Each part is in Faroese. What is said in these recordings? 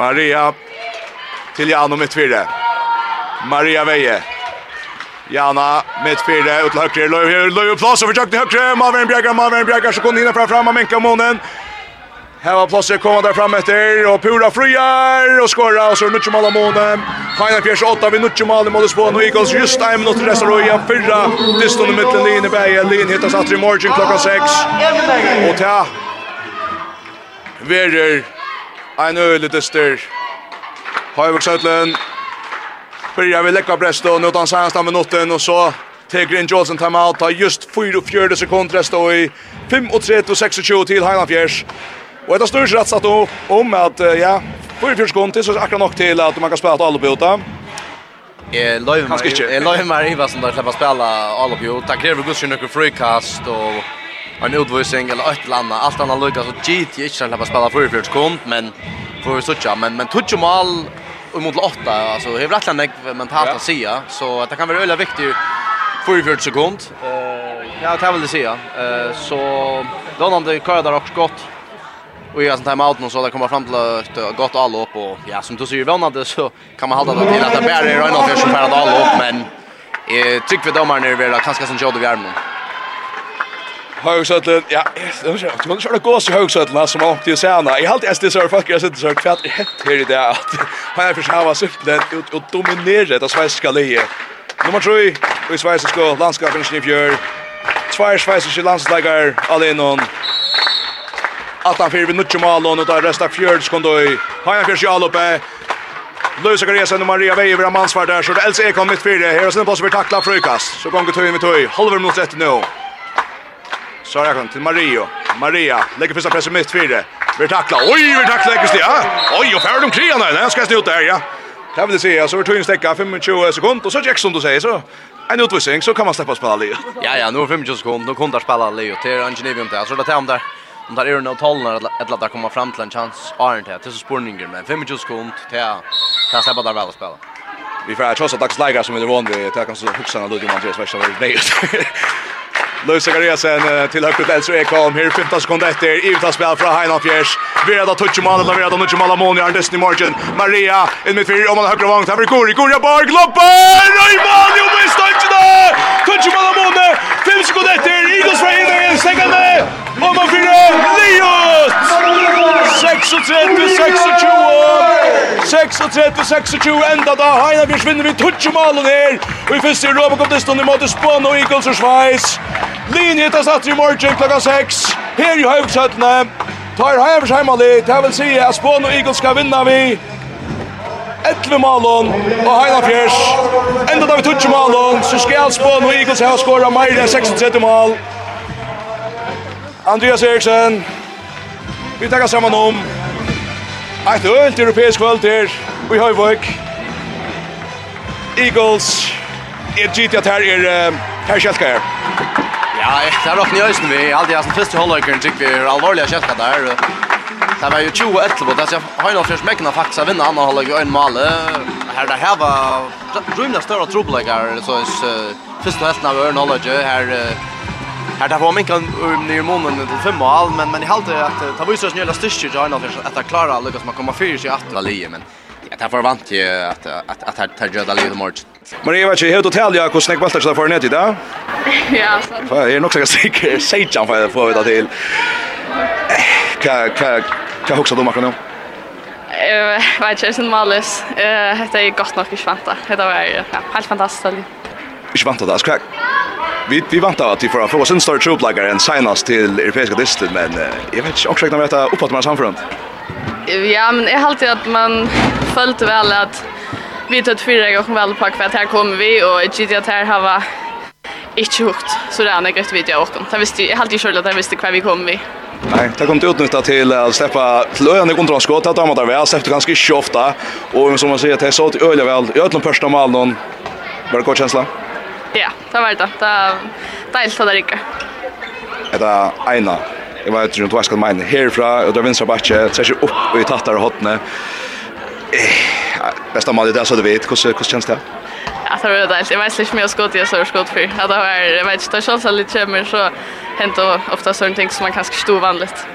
Maria till Jano med tvire. Maria Veje. Jana med tvire ut till högre. Löv löv plats för Jack högre. Mavern Bjärgar Mavern Bjärgar så kom in fram fram och mänka månen. Här var plats att komma där fram efter och Pura friar och skora och så är mycket mål av månen. Final fjärs 8 vid mycket mål i målet på och Eagles just en minut resten och igen fyra. Det i mitten linje Bergen linje hittas att i morgon klockan 6. Och ta. Verer Ein øl dyster. Høyvik Søtlen. Byrja vi lekka bresto, nu tar han senaste minutten, og så teker Grinn Jolsen timeout, tar just 44 sekunder resto i 35-26 til Heinan Fjers. Og etter styrs rett satt om at, ja, 44 sekunder til, så er akkurat nok til at man kan spela til alle bjota. Jeg løyver meg, jeg i hva som där släppa spela alle bjota. Det krever och frikast och en utvisning eller ett landa. Allt annat lyckas så GT Israel har spela för flera sekund men för så tjocka men men touch mål mot åtta alltså det är rätt länge mentalt att säga så det kan vara väldigt viktigt för 40 sekund. Eh ja det vill det säga. Eh så de kör där också gott. Och jag sånt här med så där kommer fram till ett gott upp. och ja som du säger, vånade så kan man hålla det till att det bär i en av för som färd men eh tycker vi domarna är väl ganska som gjorde vi är. Högsötlen, ja, det var man körde gås i Högsötlen som man åkte i Jag har alltid SD så folk, jag sitter så kvätt helt här i det att han är försvara syftet ut och dominera det svenska livet. Nummer 3 i Sverige ska landskapen i fjör. Två svenska landslagar alla allenon. Att han för vinner Jamalon och där resta fjörd fjärds kondoi. Har han för uppe. Lösa Gresen och Maria Wei över mansvar där så det Elsa Ekholm mitt fyra. Här är sen på så vi tackla frukast. Så gånger tog in med tog. Halver mot rätt nu. Så Sara kom till Mario. Maria lägger första pressen mitt fyra. Vi tackla. Oj, vi tackla lägger Ja. Oj, och färd om krian där. Nej, jag ska stå ut där, ja. Kan vi se, så vi tog in stäcka 25 sekunder och så Jackson då säger så. En utvisning så kan man släppa spela Leo. Ja, ja, nu 25 sekunder, Nu kunde spela Leo till Angelivium där. Så det tar om där. Om där är det 12 när att laddar kommer fram till en chans. Arnt här till så spurningar men 25 sekunder till kan släppa där väl att spela. Vi får trots att lägga som är vann. Det kan så huxa när Ludvig Andreas värsta var det. Louis Zachariasen till högt Elser Ekholm. Här 15 sekunder efter. Ivta spel från Heinan Fjärs. Verda touch mål och Verda touch mål mål i Arnes Margin. Maria in mitt fyra om man högra vång. Här blir Gori. Gori bar gloppar. i mål ju med stönt där. Touch mål mål. 5 sekunder efter. Eagles från Heinan second. Och man fyra Leos. 36 26 enda da Heinan Fjärs vinner vi touch mål här. Och i första Europa Cup-listan i måte Spån och Eagles och Schweiz. Lyn hittas att i morgon klokka 6. Her i Høyvsøttene. Tar Høyvers heimalit. Det vil si at Spån og Eagles skal vinna vi. 11 malon og Heina Fjers. Enda da vi tutsi malon, så skal Spån og Eagles ha skåra meir enn 36 mal. Andreas Eriksen. Vi takkar saman om. Eit ølt europeisk kvöld her i Høyvøk. Eagles er gitt at her er her kjelka her. Ja, det er nok nye øyne vi. Alt det er som første håndløkeren tykker vi er alvorlig å kjøpte der. Det var jo 20-11 på det, så jeg har nok først mekkene faktisk å vinne andre håndløk og en male. Her det her var rymende større trobeleggere, så første helten av øyne håndløk her Här där var minkan um ner månaden till fem mål, all men men i halta att ta visst snälla styrke ju innan för att klara lyckas man komma fyra sig att la men Ja, det var vant ju att att att att ta jöda lite mer. Maria vet ju helt hotell jag hur snägg bultar så för net idag. Ja, så. Fan, är nog så säker säger för få veta till. Ka ka ka huxa då makro nu. Eh, vad jag sen malus? Eh, det är gott nog i svanta. Det var ja, helt fantastiskt. Ich vant das krak. Vi vi vant att vi får få oss en stor troplager sign signas till europeiska distel men jag vet inte också när vi tar uppåt med samfront. Ja, men jag har alltid att man följt väl att vi tar ett fyra gånger väl på att här kommer vi och ett gitt att här har varit inte högt. Så det är en gött video och Jag visste jag alltid själv att jag visste kvar vi kommer vi. Nej, det kom till utnyttja till att släppa flöjande kontraskott att de där väl släppte ganska inte ofta och som man säger att det så till öliga väl. Jag ötlom första mål någon. Var det god känsla? Ja, det var det. Det är dejligt att det rycker. Det är ena jag vet inte vad jag ska mena härifrån och där og backe vinstra bakke, upp och i tattar och hotne. bästa mal i det, så du vet. Hur känns det? Ja, det var deilt. Jeg vet ikke mye skått jeg så skott för Ja, det var, jeg vet inte det känns lite som litt kommer, så henter ofta sånne ting som man kanske stod vanligt.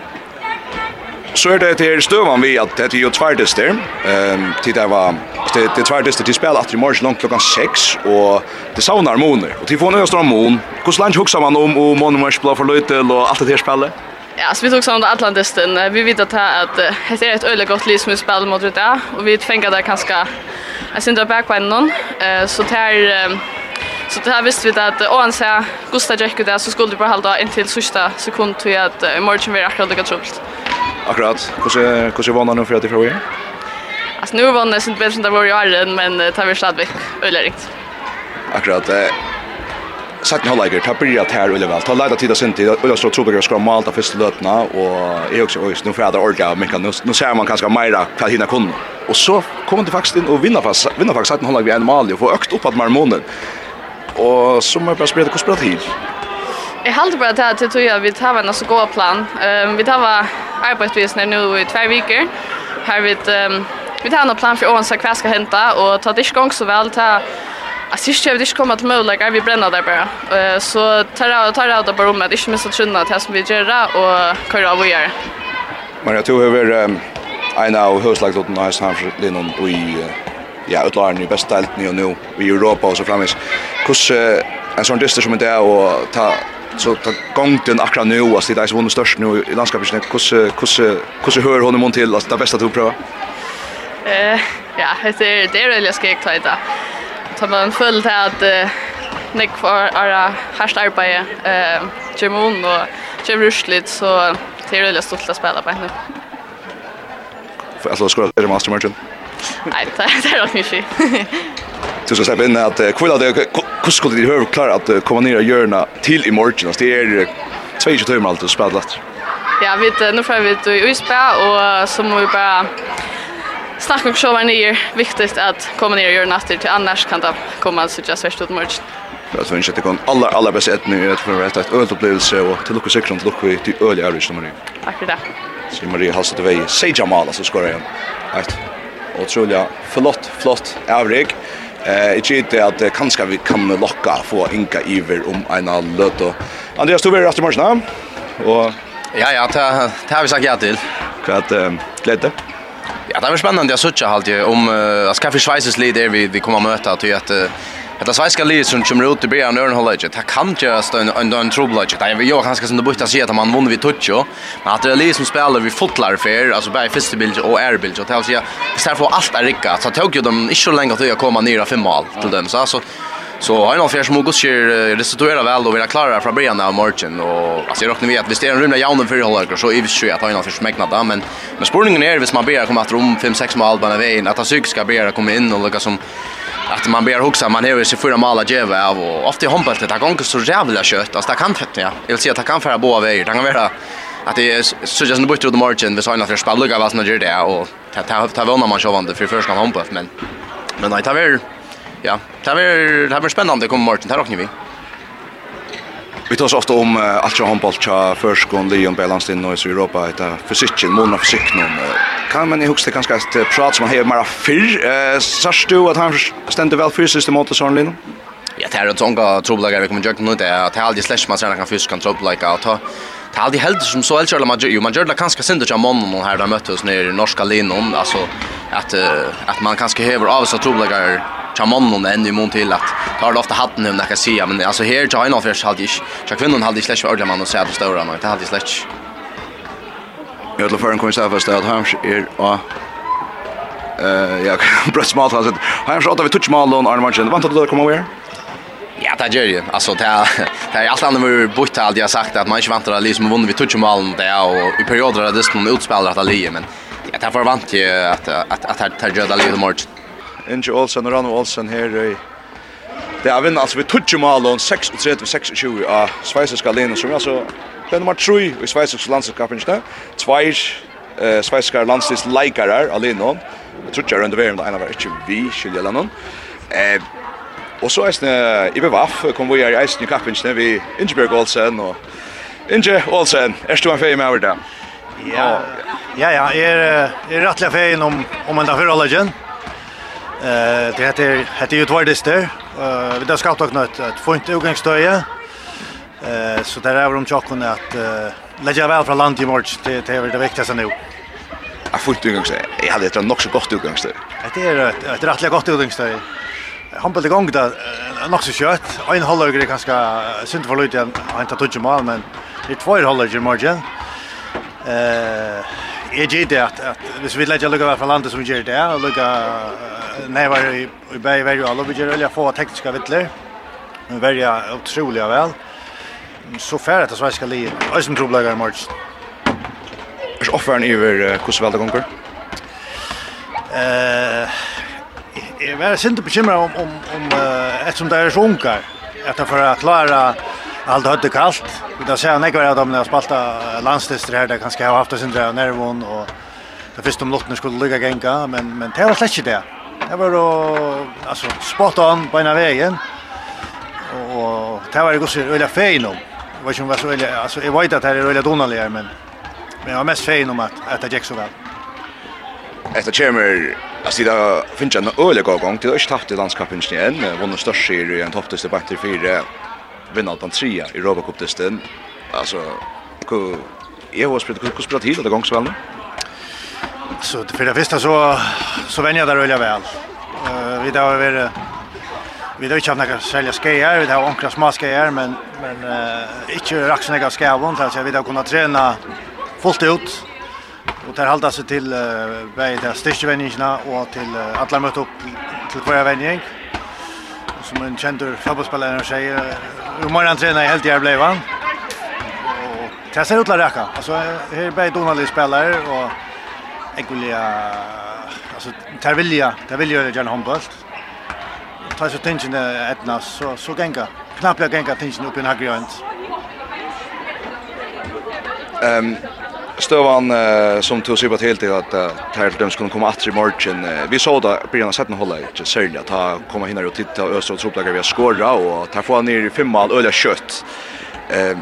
Så är det till stövan vi att det är ju jo där. Ehm tid det var det det tverdister til spel att i morgon långt klockan 6 och det saunar moner. och till får nu om mon. Hur langt huxar man om och moner mars blå för løytel och allt det här spelet? Ja, så vi tog sammen Atlantisten. Vi vet att det är ett öle gott liv som vi spelar mot det. Och vi tänker där kanske jag syns att backa någon. Så det så det här visste vi att och han sa Gustav Jack det, så skulle det bara hålla in till sista sekund till att imorgon vi akkurat lika trubbelt. Akkurat. Hur hur vann nu för att det frågar? Alltså nu vann det inte bättre än det var i åren, men det har vi stadigt öle rikt. Akkurat. Sætten halvleikar, ta byrja tær ulla vel. Ta leita och jag står tror jag ska malta fyrst lötna och är också oj nu får jag orka men kan nu ser man kanske mera för hinna kunne. och så kommer det faktiskt in och vinna fast, vinna faktiskt sætten halvleikar vi en mal och få ökt upp att marmonen. och så må jeg spela hur spelar spørre til? Jeg halter bare til at jeg tror vi tar en så god plan. Um, vi tar arbeidsvisene nå i tve viker. Her vi, um, vi tar en plan for åren så hva skal hente, og ta det ikke gang så vel til Alltså just ju vet inte komma till möjlighet vi bränner där bara. Så tar jag tar jag det bara om att inte missa trunna till som vi gör och köra av och göra. Men jag tror över en av huslagdotten har han Lennon och i ja, utlarna i bästa delten och nu i Europa och så framvis. Kus en sån dyster som det är och ta så ta gången akkurat nu och det är så störst nu i landskapet. Kus kus kus hör honom till alltså det bästa att prova. Eh ja, det är det är det jag ska ta idag tar man føler att uh, Nick för ara harst arbete eh, Germon och Jim Rushlit, så det är veldig stolt att spela på henne. För alltså ska det master merchant? Nej, det är nog inte. Du skal slippe inn at kvilla det, hur skulle höra klart att at komma ner och göra till i morgen? Det er 22 timer alt å spille Ja, vi, nu får vi ut i Uisberg, och så må vi bara snacka om showa ner. Viktigt att komma ner och göra natter till annars kan det komma så just värst ut mörkt. Jag tror inte att det kan alla alla bäst ett nu ett för rätt att öl upplevelse och till lucka sektion till lucka till öl i det Marie. Tack för det. Så Marie har satt iväg Seja Mala så ska igen. Ett otroligt flott flott avrik. Eh ikkje det at kanskje vi kan locka få Inka Iver om eina løt og Andreas du vill rett i morgen og Ja ja, det har vi sagt ja til. Kvart glede. Ja, det var spännande jag söker halt ju om uh, att skaffa Schweiz led där vi vi kommer möta att att Att det svenska livet som kommer ut i början av Nörnhollet, det kan göras en, en, trubbel. Det är ju ganska som det börjar säga att man vinner vid Tutsjo. Men att det är livet som spelar vid fotlar för, alltså bara i första bild och är bild. Och det vill säga, istället för allt är rikka, så tog ju dem inte så länge att jag kommer ner av fem mål till dem. Så alltså, Så har nog färs mogos restituera väl och vara klara från början av matchen. Och alltså jag räknar med att vi är en runda jaun för hållare så är vi ju att han har färs mäknat där men men spårningen är vis man ber komma att rum 5 6 mål bara vägen att han ska ber komma in och lika som att man ber huxa man är ju så fyra mål att av. Och ofta i handbollet det går så jävla kött. Alltså det kan ja. Jag vill säga att det kan föra båda vägar det kan vara att det är så just en buttrod margin vi sa innan för spelluga vad som gör det. Och ta ta vånar man sjövande för första handbollet men men nej ta väl ja, det blir, det blir spännande kommer Martin, här åkner vi. Vi tar oss ofta om uh, allt som handboll tja förskon, Leon, Belandstinn och i Europa ett fysikken, månader fysikken Uh, kan man i högsta ganska ett prat som man har mera fyr eh, särskilt du att han ständer väl fysiskt emot sån linjen? Ja, det är ett sånt trobelagar vi kommer att göra nu det är att det är aldrig slash man tränar kan fysisk kan trobelagar och ta Det hade helt som så helt körde man ju man gjorde kanske synd att jag någon här där möttes ner i norska linon alltså att att man kanske häver av så troliga tja mannen enn i mån til at tar det ofta hatten om det kan säga men alltså här tja innan först hade ich tja kvinnan hade slash släsch ordla man och säga på stora något det hade ich släsch Jag tror förrän kommer säga fast att han är ja eh ja bröt smalt alltså han skjuter vi touch mal och Armand vant att du kommer where Ja, det gör ju. Alltså det är det är allt annat vi bort allt jag sagt att man inte väntar att liksom vinner vi touch malen det och i perioder där det som utspelar att det men jag tar förvant ju att att att det gör det lite mer Inge Olsen og Rano Olsen her i Det er vinn, altså vi tutsi malon 36-26 av sveiseska lenen som altså det er nummer 3 i sveiseska landslagskapingsne Tveir eh, sveiseska landslagsleikarar av lenen Jeg tror ikke jeg rundt verden, en av er ikke vi skiljer lenen eh, Og så eisne i BVF kom vi her i eisne i kappingsne vi Ingebjørg Olsen og Inge Olsen, er du en feie med over det? Ja, ja, ja, jeg er, er rettelig feien om, om en dag for alle Eh det heter heter ju Twardister. Eh vi där ska ta knut ett fint utgångsstöje. Eh så där är de chocken att lägga väl från land i mars till till det viktigaste nu. Jag fullt utgångsstöje. Jag hade ett nog så gott utgångsstöje. Det är ett ett rättligt gott utgångsstöje. Han på det gång där nog så kött. En halvögre är ganska synd för lite han tar touch mål men det är två håller i morgon. Eh jag ger det att att hvis vi lägger lucka från landet som vi gör det och lucka nej var i i bäj var ju alla vi gör eller få tekniska vittler. Men välja otroliga väl. Så färdigt att svenska livet. Ösen troblagar i match. Är offern över hur väl det går? Eh Jag var sent bekymrad om om om uh, eftersom det är så unkar att för att klara allt hade kallt. Vi där ser några av dem när spalta landstester här där kanske har haft oss inte nervon och det första om lotten skulle ligga gänga men men det var släckt det. Det var då alltså spot on på ena vägen. Och det var ju också öliga fein om. Vad som var så öliga alltså jag vet att det är öliga donaligare men men jag var mest fein om att att det gick så väl. Efter kommer Alltså det finns en öliga gång till Östhaft i landskapen igen. Vunnit störst i en topptest i Bakter 4 vinna den trea i Europa Cup testen. Alltså jag har spelat hur spelat hela gångs väl Så Så för det första så så vänjer jag det öliga väl. Eh vi där över vi då inte några sälja skejer, vi har onkla små skejer men men eh inte raxa några skärvon så vi då kunna träna fullt ut. Och där hålla sig till eh bägge där styrkevänningarna och till alla möta upp till varje vänning som en känd fotbollsspelare säger mer han trener i helt jeg ble va. Och det ser ut att räcka. Alltså här är bara Donald spelare och Egulia alltså Tarvilja, Tarvilja är gjerne håndbølt. Ta så tingene etna så så genga, Knappt jag genga tingen upp i högra hand. Ehm Stövan eh, som tog sig på helt till att uh, Tärldöm skulle komma att i morgon. Eh, vi såg då Brian sett en hålla inte att ta komma hinna och titta och Östra tropplagar vi har skåra och ta få ner i fem mål öliga kött. Ehm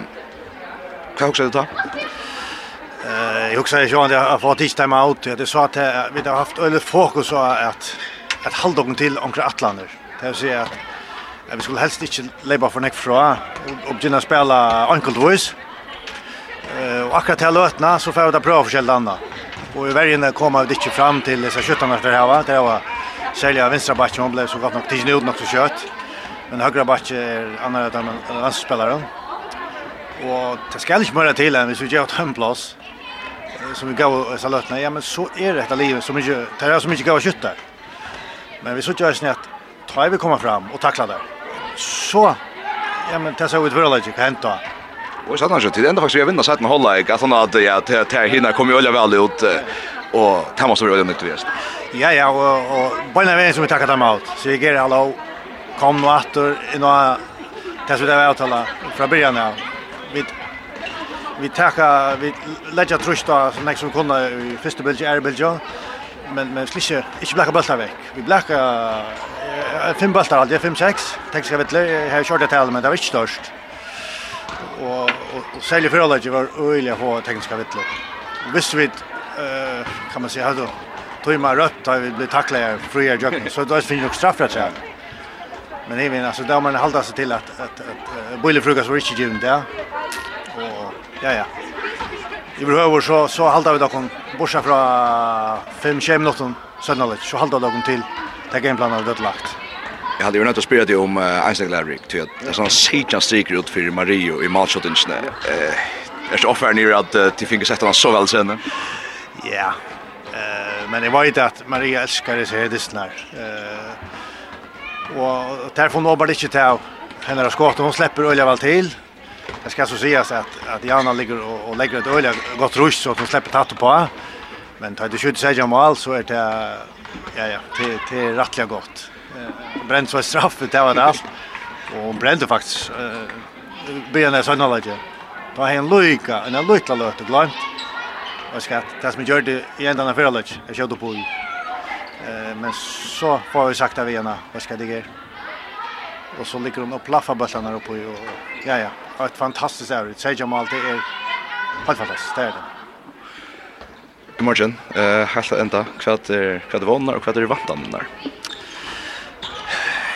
Kan också det ta? Eh, jag också jag har fått ett time out. Det så att vi har haft öle fokus så att att hålla till omkring Atlander. Det vill säga att vi skulle helst inte leva för näck fra och börja spela enkelt voice. Eh och akkurat till lötna så får det prova för andra. Och i värjen kommer det inte fram till så skyttarna där här va. Det var sälja vänstra backen hon blev så gott nog tills nu nog så kött. Men högra backen är andra där men landspelaren. Och det ska inte mer till än vi så gör ett hemplats som vi går så lötna. Ja men så är det detta livet som inte det är så mycket gav skyttar. Men vi så gör snett tar vi komma fram och tackla där. Så ja men det så ut för alla kan ta. Och så annars till ända faktiskt jag vinner sätten hålla jag att att ja till till hinna kommer ju alla väl ut och tar måste vi nytt visst. Ja ja och och bara vem som vi tackar dem ut. Så vi ger hallo kom nu åter i några det så där tala från början ja. Vi vi tackar vi lägger trusta som nästa kunna i första bilden är bilden men men slische inte blacka bollar veck. vi blacka fem bollar alltså fem sex Tänk jag vi här kört det här men det var inte störst og, og, og særlig förhållande var öjliga få tekniska vittler. Visst vi, uh, kan man säga, tog tumma rött da vi blivit tacklade fria jøkken, så da finns vi nog straffrätt rett här. Men jeg mener, altså, da där man holde sig till att, att, att, att uh, Bojlefrugas var ikke givet där. Och, ja, ja. I behøver så, så hålla vi dere, bortsett från 5-6 minuter sønnerlig, så hålla vi dock till. Det är gameplanen har dött. Jag hade ju något att spela det om Einstein Glavrik till att det sån sidan sticker ut för Mario i matchshoten snä. Eh, är så offer nere att till finger sätter han så väl sen. Ja. Eh, men det var inte att Maria älskar det så här det snär. Eh och därför når bara inte till henne skott hon släpper olja väl till. Det ska så sägas att att Jana ligger och, och lägger ett olja gott rush så att hon släpper tatt på. Men tar det skjuter sig om all så är det ja ja, det det är rättliga gott bränt så straff det var det allt. Och hon brände faktiskt eh benen så Då har en lucka, en lucka låt det glömt. Och ska det som gör det i ändan av förlaget, jag körde på. Eh men så får vi sagt av ena, vad ska det ge? Och så ligger hon och plaffar bollarna upp uppe och ja ja, ett fantastiskt ärligt. Säger mal det är helt fantastiskt, det är det. Morgen, eh helt ända kvart är kvart er vonnar og kvad er vantanar.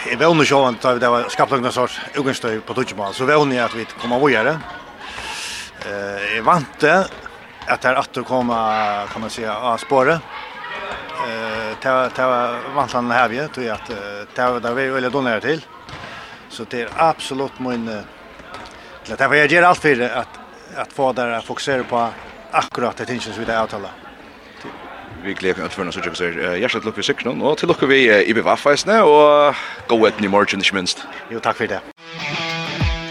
Jeg var under sjåan da det var skapt noen sorts ugenstøy på Tudjemal, så var jeg at vi kommer av vågjere. Jeg vante at det er at du kom, kan man säga, av spåret. Det var vant han her vi, tog at det var vi veldig donere til. Så det er absolutt min... Det var jeg gjør alt for at, at få der fokusere på akkurat det tingene som vi har avtalet vi gleder oss for noen søkjøk sør. Hjertelig til dere vi søkjøk og til dere vi i bevaffeisene, og gå et ny morgen, ikke minst. Jo, takk for det.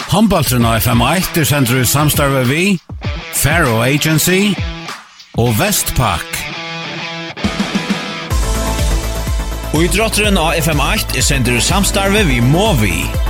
Håndballtren av FM1 er sendt ut samstarve vi, Faro Agency og Vestpak. Og idrotteren av FM8 er sendt ut samstarve vi Movi.